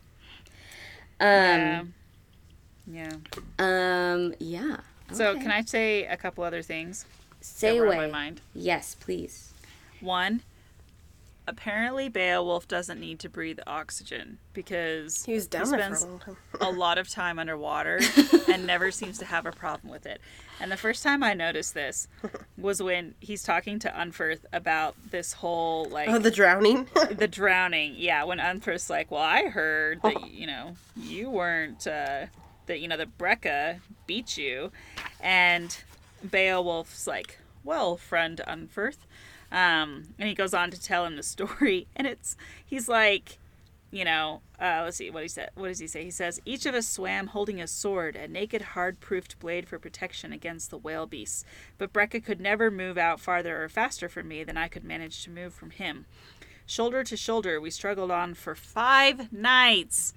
um yeah, yeah. um yeah. So can I say a couple other things say away? my mind? Yes, please. One, apparently Beowulf doesn't need to breathe oxygen because he was down for spends a a lot of time underwater and never seems to have a problem with it. And the first time I noticed this was when he's talking to Unferth about this whole like oh the drowning the drowning. Yeah, when Unferth's like, "Well, I heard that you know you weren't uh, that you know that Brecca beat you," and Beowulf's like, "Well, friend Unferth," um, and he goes on to tell him the story, and it's he's like, you know, uh, let's see what he said. What does he say? He says, "Each of us swam holding a sword, a naked, hard-proofed blade for protection against the whale beasts. But Brecca could never move out farther or faster from me than I could manage to move from him." Shoulder to shoulder, we struggled on for five nights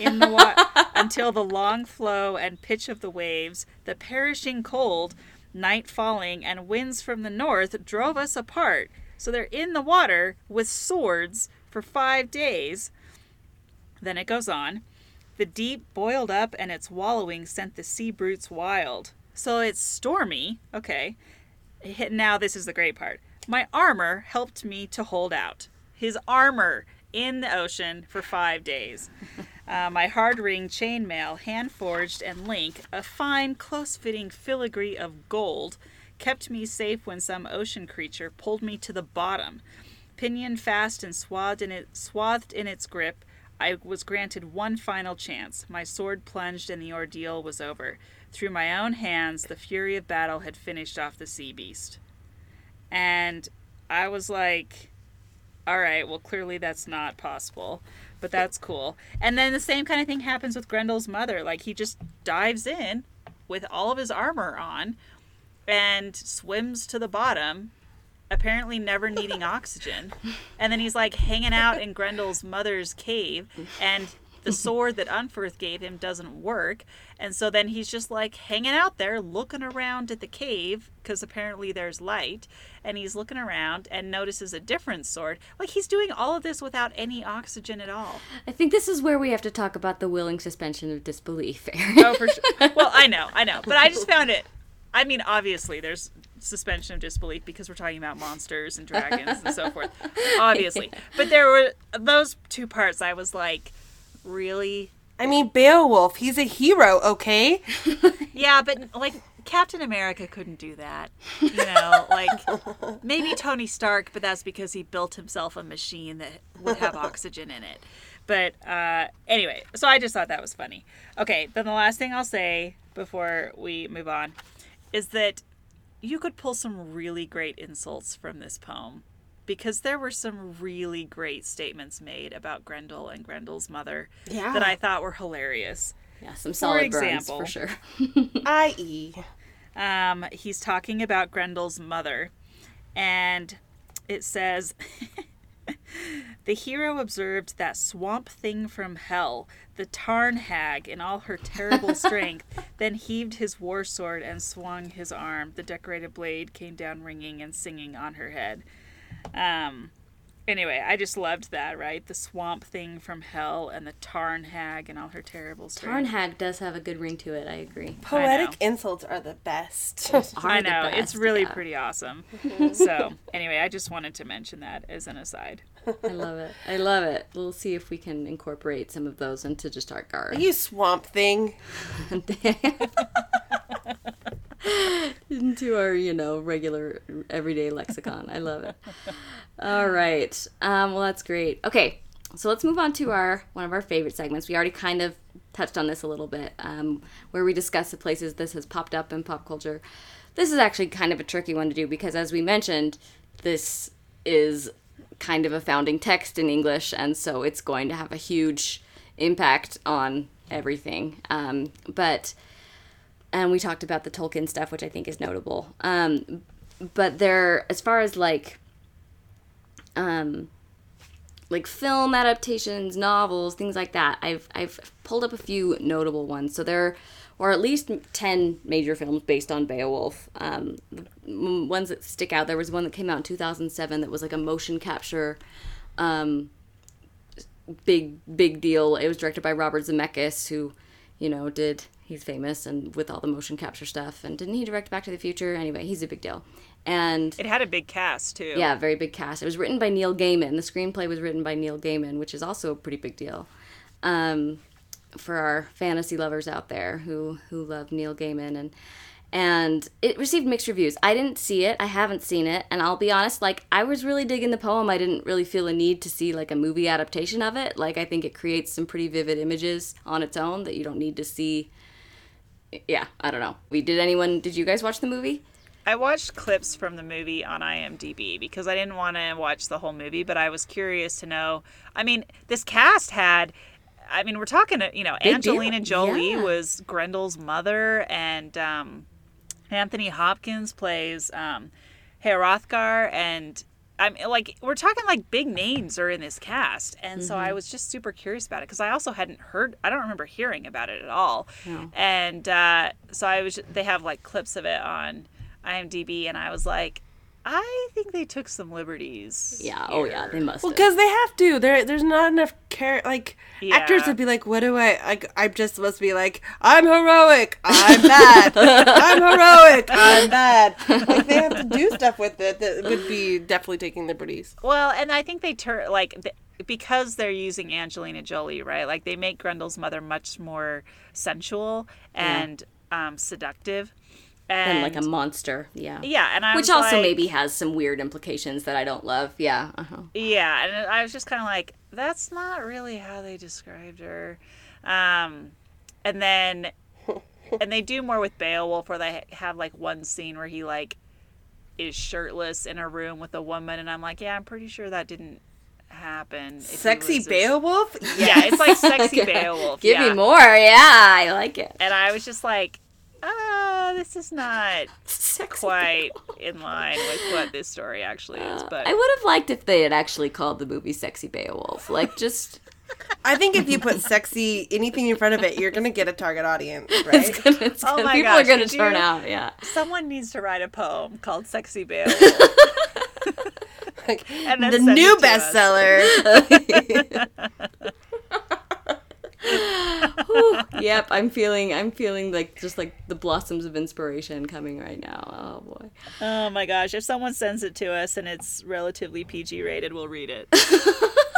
in the water until the long flow and pitch of the waves, the perishing cold, night falling, and winds from the north drove us apart. So they're in the water with swords for five days. Then it goes on. The deep boiled up and its wallowing sent the sea brutes wild. So it's stormy. Okay. Now, this is the great part. My armor helped me to hold out. His armor in the ocean for five days. Uh, my hard ring chainmail, hand forged and link, a fine, close fitting filigree of gold, kept me safe when some ocean creature pulled me to the bottom. Pinioned fast and swathed in, it, swathed in its grip, I was granted one final chance. My sword plunged and the ordeal was over. Through my own hands, the fury of battle had finished off the sea beast. And I was like, all right, well, clearly that's not possible, but that's cool. And then the same kind of thing happens with Grendel's mother. Like, he just dives in with all of his armor on and swims to the bottom, apparently never needing oxygen. And then he's like hanging out in Grendel's mother's cave, and the sword that Unferth gave him doesn't work. And so then he's just like hanging out there looking around at the cave because apparently there's light. And he's looking around and notices a different sword. Like he's doing all of this without any oxygen at all. I think this is where we have to talk about the willing suspension of disbelief. Oh, for sure. Well, I know, I know. But I just found it. I mean, obviously, there's suspension of disbelief because we're talking about monsters and dragons and so forth, obviously. But there were those two parts I was like, really? I mean, Beowulf, he's a hero, okay? Yeah, but like Captain America couldn't do that. You know, like maybe Tony Stark, but that's because he built himself a machine that would have oxygen in it. But uh, anyway, so I just thought that was funny. Okay, then the last thing I'll say before we move on is that you could pull some really great insults from this poem because there were some really great statements made about Grendel and Grendel's mother Yeah. that I thought were hilarious. Yeah, some solid burns example. for sure. I.e. um, he's talking about Grendel's mother, and it says the hero observed that swamp thing from hell, the Tarn hag, in all her terrible strength, then heaved his war sword and swung his arm. The decorated blade came down ringing and singing on her head. Um, anyway, I just loved that, right? The swamp thing from hell and the Tarn hag and all her terrible strength. Tarnhag does have a good ring to it. I agree. Poetic insults are the best. Are I the know it's really yeah. pretty awesome. so anyway, I just wanted to mention that as an aside. I love it. I love it. We'll see if we can incorporate some of those into just our guard. you swamp thing. into our, you know, regular everyday lexicon. I love it. All right. Um, well, that's great. Okay, so let's move on to our one of our favorite segments. We already kind of touched on this a little bit, um, where we discuss the places this has popped up in pop culture. This is actually kind of a tricky one to do because, as we mentioned, this is kind of a founding text in English, and so it's going to have a huge impact on everything. Um, but and we talked about the Tolkien stuff, which I think is notable. Um, but there, as far as like, um, like film adaptations, novels, things like that, I've I've pulled up a few notable ones. So there are at least ten major films based on Beowulf. Um, ones that stick out. There was one that came out in 2007 that was like a motion capture. Um, big big deal. It was directed by Robert Zemeckis, who, you know, did he's famous and with all the motion capture stuff. And didn't he direct Back to the Future? Anyway, he's a big deal. And It had a big cast too. yeah, very big cast. It was written by Neil Gaiman. The screenplay was written by Neil Gaiman, which is also a pretty big deal. Um, for our fantasy lovers out there who who love Neil Gaiman and and it received mixed reviews. I didn't see it. I haven't seen it, and I'll be honest, like I was really digging the poem. I didn't really feel a need to see like a movie adaptation of it. Like I think it creates some pretty vivid images on its own that you don't need to see. Yeah, I don't know. We did anyone? Did you guys watch the movie? I watched clips from the movie on IMDb because I didn't want to watch the whole movie, but I was curious to know. I mean, this cast had. I mean, we're talking, you know, Big Angelina deal. Jolie Yeah. was Grendel's mother, and um, Anthony Hopkins plays um, Hrothgar, and I'm like, we're talking like big names are in this cast, and so Mm-hmm. I was just super curious about it because I also hadn't heard, I don't remember hearing about it at all, and uh, so I was, they have like clips of it on IMDb, and I was like, I think they took some liberties. Yeah. Oh yeah, they must. Well, because they have to. There, there's not enough care. Like actors would be like, "What do I? Like, I'm just supposed to be like, I'm heroic. I'm bad. I'm heroic. I'm bad." Like they have to do stuff with it that would be definitely taking liberties. Well, and I think they turn like th- because they're using Angelina Jolie, right? Like they make Grendel's mother much more sensual and um, seductive, and and like a monster. Yeah. yeah, and I Which also like- maybe has some weird implications that I don't love. Yeah. Uh-huh. yeah, and I was just kind of like, that's not really how they described her. Um, and then, and they do more with Beowulf, where they have like one scene where he like is shirtless in a room with a woman, and I'm like, yeah, I'm pretty sure that didn't happen. Sexy Beowulf. Yeah, it's like sexy Beowulf. Give yeah. me more. Yeah, I like it. And I was just like, ah, this is not Sexy quite in line with what this story actually is. But I would have liked if they had actually called the movie "Sexy Beowulf." Like just I think if you put sexy anything in front of it, you're gonna get a target audience, it's right? gonna, it's Oh gonna- my people gosh, are gonna turn you- out. Yeah. someone needs to write a poem called "Sexy Beowulf." Like, And then the send new it to us. bestseller. Yep, I'm feeling I'm feeling like just like the blossoms of inspiration coming right now. Oh boy. Oh my gosh! If someone sends it to us and it's relatively PG rated, we'll read it.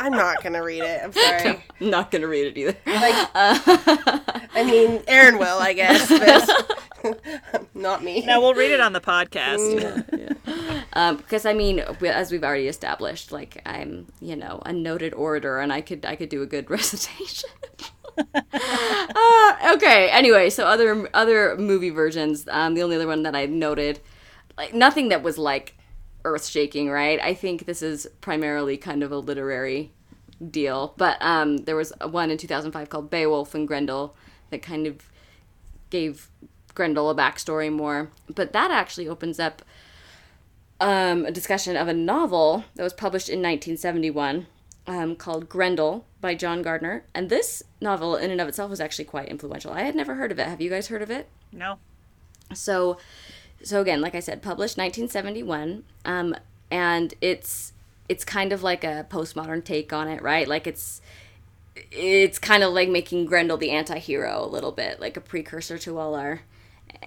I'm not gonna read it. I'm sorry. I'm not gonna read it either. Like, I mean, Erin will, I guess, but not me. no, we'll read it on the podcast. Um, because I mean, as we've already established, like I'm, you know, a noted orator, and I could I could do a good recitation. uh, okay. Anyway, so other other movie versions. Um, the only other one that I noted, like nothing that was like earth shaking, right? I think this is primarily kind of a literary deal, but um, there was one in 2005 called Beowulf and Grendel that kind of gave Grendel a backstory more. But that actually opens up um, a discussion of a novel that was published in 1971 um, called Grendel by John Gardner. And this novel, in and of itself, was actually quite influential. I had never heard of it. Have you guys heard of it? No. So, so again, like I said, published 1971, um, and it's it's kind of like a postmodern take on it, right? Like it's it's kind of like making Grendel the anti-hero a little bit, like a precursor to all our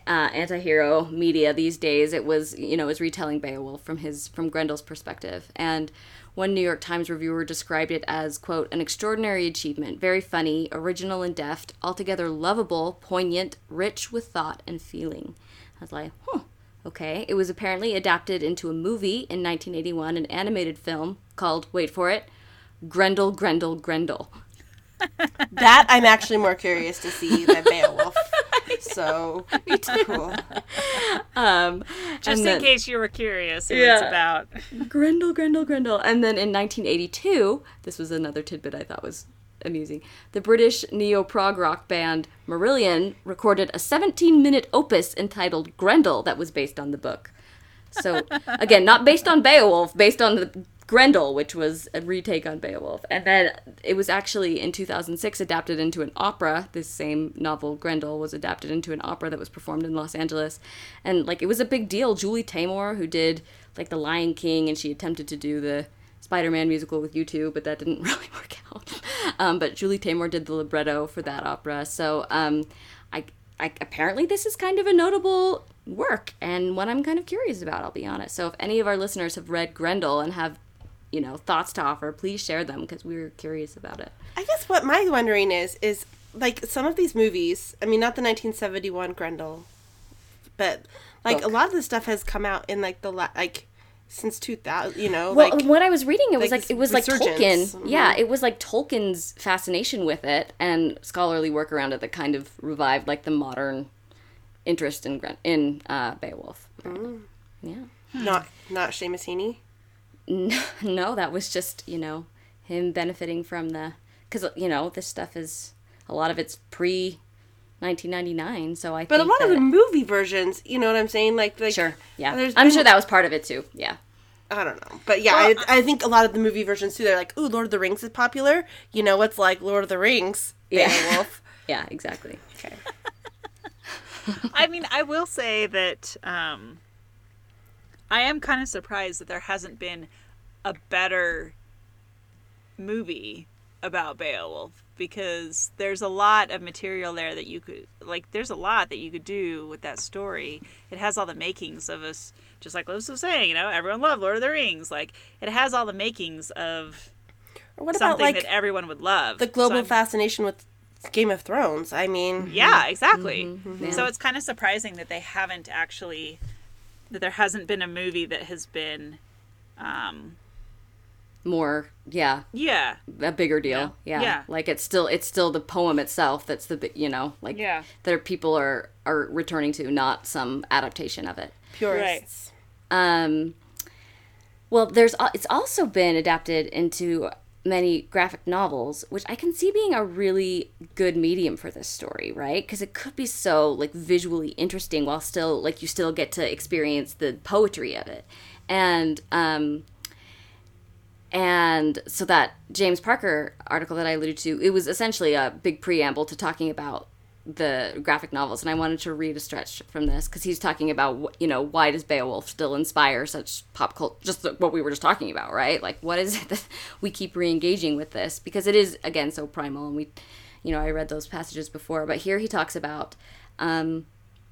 uh, anti-hero media these days. It was, you know, it was retelling Beowulf from his from Grendel's perspective. And one New York Times reviewer described it as quote an extraordinary achievement, very funny, original and deft, altogether lovable, poignant, rich with thought and feeling. I was like, huh, okay. It was apparently adapted into a movie in 1981, an animated film called, wait for it, Grendel, Grendel, Grendel. That I'm actually more curious to see than Beowulf. So cool. Um, Just in then- case you were curious what Yeah. it's about. Grendel, Grendel, Grendel. And then in 1982, this was another tidbit I thought was amusing. The British neo prog rock band Marillion recorded a 17 minute opus entitled Grendel that was based on the book. So, again, not based on Beowulf, based on the Grendel, which was a retake on Beowulf. And then it was actually in 2006 adapted into an opera. This same novel, Grendel, was adapted into an opera that was performed in Los Angeles. And, like, it was a big deal. Julie Taymor, who did, like, The Lion King, and she attempted to do the Spider-Man musical with U2, but that didn't really work out. Um, but Julie Taymor did the libretto for that opera. So, um, I, I apparently this is kind of a notable work and one I'm kind of curious about. I'll be honest. So, if any of our listeners have read Grendel and have, you know, thoughts to offer, please share them because we were curious about it. I guess what my wondering is is like some of these movies. I mean, not the 1971 Grendel, but like a lot of the stuff has come out in like the la- like since 2000. You know, Well, like when I was reading, it was like like, it was like. Tolkien. Yeah, Mhm. it was like Tolkien's fascination with it and scholarly work around it that kind of revived like the modern interest in in uh, Beowulf. Yeah. not not Seamus Heaney. No, no, that was just you know him benefiting from the because you know this stuff is a lot of it's pre 1999. So I But a think lot of the movie versions, you know what I'm saying? Like, like sure yeah there's I'm been- sure that was part of it too. Yeah. I don't know, but yeah, I, I think a lot of the movie versions too. They're like, "Ooh, Lord of the Rings is popular." You know, it's like Lord of the Rings, Yeah. Beowulf. Yeah, exactly. okay. I mean, I will say that um, I am kind of surprised that there hasn't been a better movie about Beowulf because there's a lot of material there that you could like there's a lot that you could do with that story it has all the makings of us just like Liz was saying you know everyone loved lord of the rings like it has all the makings of Or what about something like that everyone would love the global I'm- fascination with Game of Thrones? I mean, yeah, exactly. Yeah. So it's kind of surprising that they haven't actually that there hasn't been a movie that has been um More, yeah, yeah. a bigger deal. Yeah. Yeah. Yeah. Like it's still it's still the poem itself that's the you know like Yeah. that are, people are are returning to, not some adaptation of it. purists. Um, well, there's al- it's also been adapted into many graphic novels, which I can see being a really good medium for this story, right? Because it could be so like visually interesting while still like you still get to experience the poetry of it, and um, and so that James Parker article that I alluded to, it was essentially a big preamble to talking about the graphic novels, and I wanted to read a stretch from this because he's talking about you know why does Beowulf still inspire such pop culture? Just what we were just talking about, right? Like what is it that we keep re-engaging with this because it is again so primal, and we, you know, I read those passages before, but here he talks about. Um,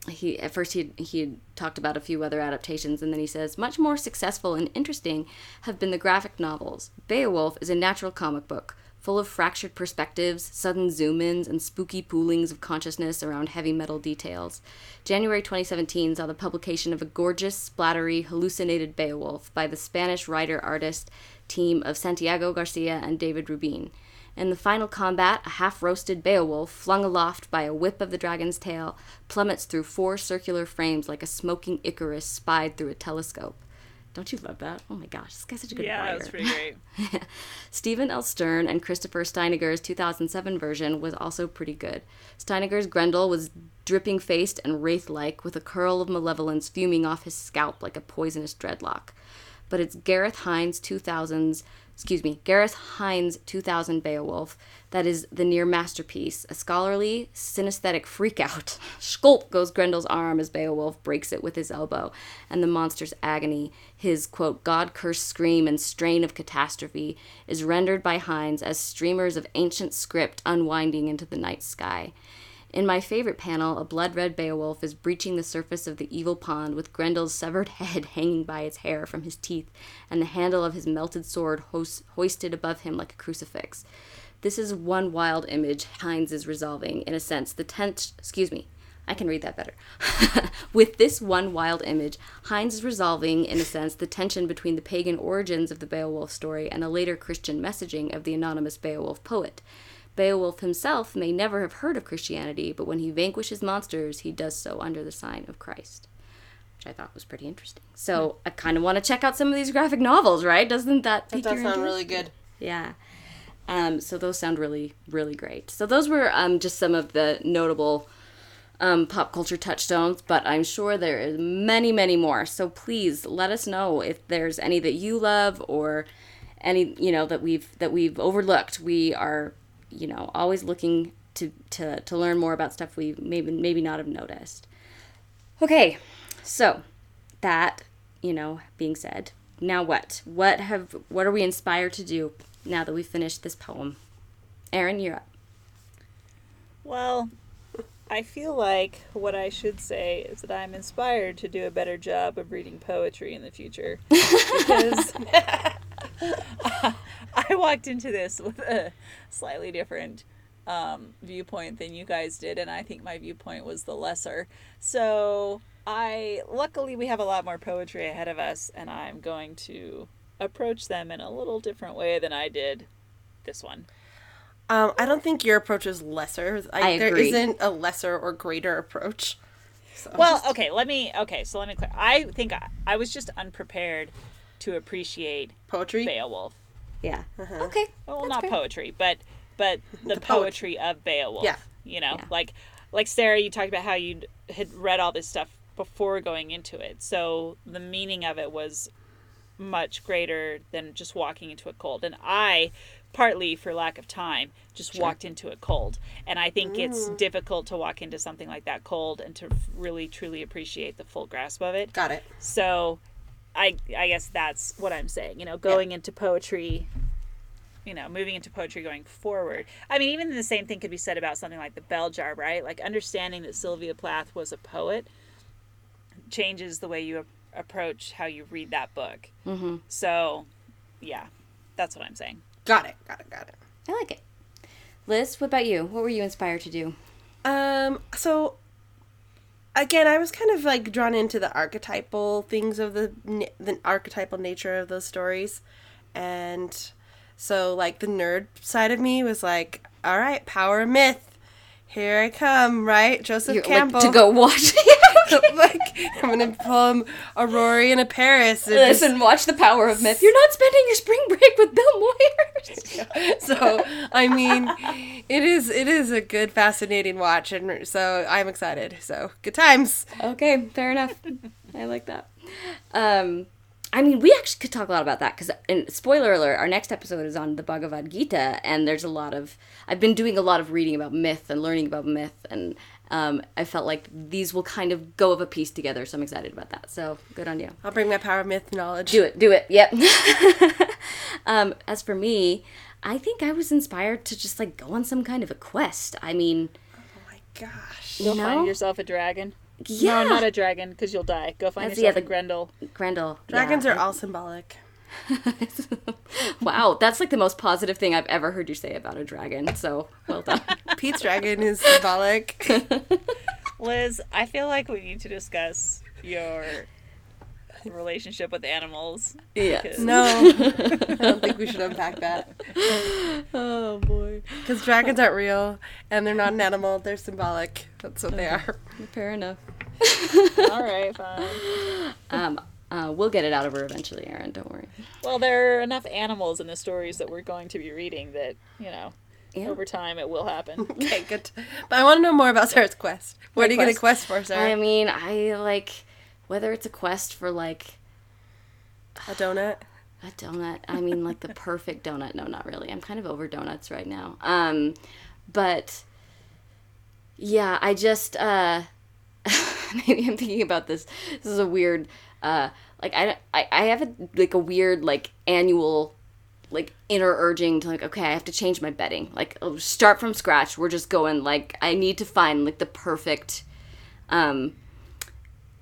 he at first he he talked about a few other adaptations and then he says much more successful and interesting have been the graphic novels. Beowulf is a natural comic book full of fractured perspectives, sudden zoom-ins and spooky poolings of consciousness around heavy metal details. January 2017 saw the publication of a gorgeous, splattery, hallucinated Beowulf by the Spanish writer-artist team of Santiago Garcia and David Rubin. In the final combat, a half roasted Beowulf, flung aloft by a whip of the dragon's tail, plummets through four circular frames like a smoking Icarus spied through a telescope. Don't you love that? Oh my gosh, this guy's such a good Yeah, writer. that's pretty great. Stephen L. Stern and Christopher Steininger's 2007 version was also pretty good. Steininger's Grendel was dripping faced and wraith like, with a curl of malevolence fuming off his scalp like a poisonous dreadlock. But it's Gareth Hinds' 2000s, excuse me, Gareth Hinds' 2000 Beowulf that is the near masterpiece, a scholarly, synesthetic freakout. Sculp goes Grendel's arm as Beowulf breaks it with his elbow, and the monster's agony, his quote, God cursed scream and strain of catastrophe, is rendered by Hinds as streamers of ancient script unwinding into the night sky. In my favorite panel, a blood red Beowulf is breaching the surface of the evil pond with Grendel's severed head hanging by its hair from his teeth and the handle of his melted sword hoist- hoisted above him like a crucifix. This is one wild image Hinds is resolving, in a sense, the tent, excuse me, I can read that better. With this one wild image, Hinds is resolving, in a sense, the tension between the pagan origins of the Beowulf story and the later Christian messaging of the anonymous Beowulf poet. Beowulf himself may never have heard of Christianity, but when he vanquishes monsters, he does so under the sign of Christ. Which I thought was pretty interesting. So I kind of want to check out some of these graphic novels, right? Doesn't that That does sound really good. Yeah. Um, so those sound really, really great. So those were um, just some of the notable um, pop culture touchstones, but I'm sure there is many, many more. So please let us know if there's any that you love or any you know that we've that we've overlooked. We are you know always looking to to to learn more about stuff we maybe maybe not have noticed. Okay, so that you know being said, now what? What have what are we inspired to do now that we've finished this poem? Erin, you're up. Well, I feel like what I should say is that I'm inspired to do a better job of reading poetry in the future. Because I walked into this with a slightly different um, viewpoint than you guys did, and I think my viewpoint was the lesser. So I luckily we have a lot more poetry ahead of us, and I'm going to approach them in a little different way than I did this one. Um, I don't think your approach is lesser. I There agree. isn't a lesser or greater approach. So Well, okay, let me. Okay, so let me clear. I think I, I was just unprepared to appreciate poetry. Beowulf. Yeah. Uh-huh. Okay. Well, that's not fair. poetry, but but the, The poet- poetry of Beowulf. Yeah. You know, Yeah. like like Sarah, you talked about how you had read all this stuff before going into it, so the meaning of it was much greater than just walking into it cold. And I, partly for lack of time, just walked into it cold. And I think it's difficult to walk into something like that cold and to really truly appreciate the full grasp of it. Got it. So I I guess that's what I'm saying. You know, going into poetry, you know, moving into poetry going forward. I mean, even the same thing could be said about something like the bell jar, right? Like understanding that Sylvia Plath was a poet changes the way you approach how you read that book. Mm-hmm. So, yeah, that's what I'm saying. Got it. Got it. Got it. I like it. Liz, what about you? What were you inspired to do? Um, so again, I was kind of like drawn into the archetypal things of the the archetypal nature of those stories, and so like the nerd side of me was like, all right, power myth, here I come, right, Joseph You're, Campbell. Like, to go watch. like I'm gonna pull him a Rory and a Paris. and just- Listen, watch The Power of Myth. You're not spending your spring break with Bill Moyers. so I mean, it is it is a good, fascinating watch, and so I'm excited. So good times. okay, fair enough. I like that. Um, I mean, we actually could talk a lot about that because, and spoiler alert, our next episode is on the Bhagavad Gita, and there's a lot of. I've been doing a lot of reading about myth and learning about myth, and um, I felt like these will kind of go of a piece together, so I'm excited about that. So good on you. I'll bring my power myth knowledge. Do it, do it. Yep. um, as for me, I think I was inspired to just like go on some kind of a quest. I mean, Oh my gosh. Go you know, find yourself a dragon. yeah, No, not a dragon, because you'll die. Go find That's- yourself yeah, a Grendel. Grendel. Dragons yeah. are all symbolic. wow, that's like the most positive thing I've ever heard you say about a dragon. So well done. Pete's dragon is symbolic. Liz, I feel like we need to discuss your relationship with animals. Yes. because- no, I don't think we should unpack that. oh boy. Because dragons aren't real and they're not an animal, they're symbolic. That's what they are. Fair enough. All right, fine. Um, uh, we'll get it out of her eventually, Erin. Don't worry. Well, there are enough animals in the stories that we're going to be reading that, you know, Yeah. over time it will happen. Okay, good. But I want to know more about Sarah's quest. What My are you going to quest? quest for, Sarah? I mean, I like whether it's a quest for like a donut? a donut. I mean, like the perfect donut. No, not really. I'm kind of over donuts right now. Um, but yeah, I just uh, maybe I'm thinking about this. This is a weird uh, like I, I I have a like a weird like annual like inner urging to like okay i have to change my bedding. Like I'll start from scratch. We're just going like i need to find like the perfect um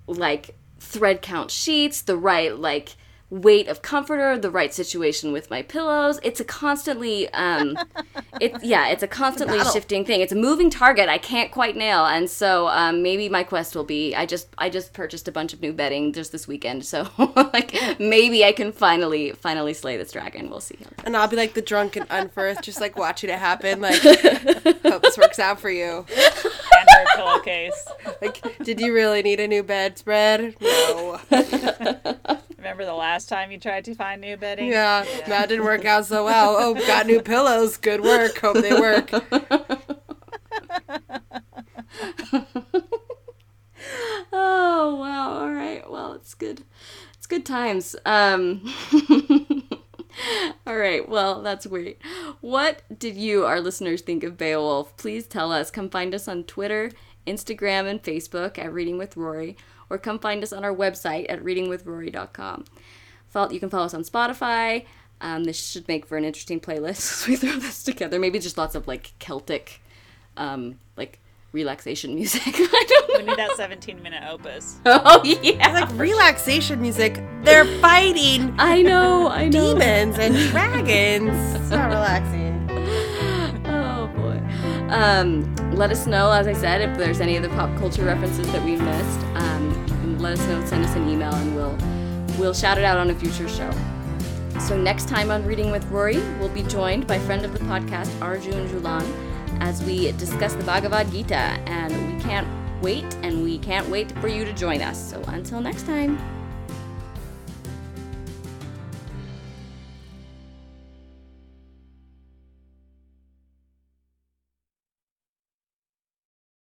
like thread count sheets the right like weight of comforter the right situation with my pillows it's a constantly um it yeah it's a constantly battle. shifting thing it's a moving target i can't quite nail and so um maybe my quest will be i just i just purchased a bunch of new bedding just this weekend so like maybe i can finally finally slay this dragon we'll see And I'll be like the drunk and Unferth, just like watching it happen. Like, hope this works out for you. and her pillowcase. Like, did you really need a new bedspread? No. Remember the last time you tried to find new bedding? Yeah, that didn't work out so well. Oh, got new pillows. Good work. Hope they work. Oh wow! All right. Well, it's good. It's good times. Um. all right. Well, that's great. What did you, our listeners, think of Beowulf? Please tell us. Come find us on Twitter, Instagram, and Facebook at Reading with Rory, or come find us on our website at readingwithrory.com. You can follow us on Spotify. Um, this should make for an interesting playlist as we throw this together. Maybe just lots of like Celtic, um, like relaxation music. I don't know. We need that 17 minute opus. Oh yeah. Like relaxation music. They're fighting I know, I know. demons and dragons. It's not relaxing. Oh boy. Um, let us know, as I said, if there's any of the pop culture references that we missed. Um, you can let us know, send us an email, and we'll we'll shout it out on a future show. So next time on Reading with Rory, we'll be joined by friend of the podcast Arjun Julan as we discuss the Bhagavad Gita, and we can't wait, and we can't wait for you to join us. So until next time.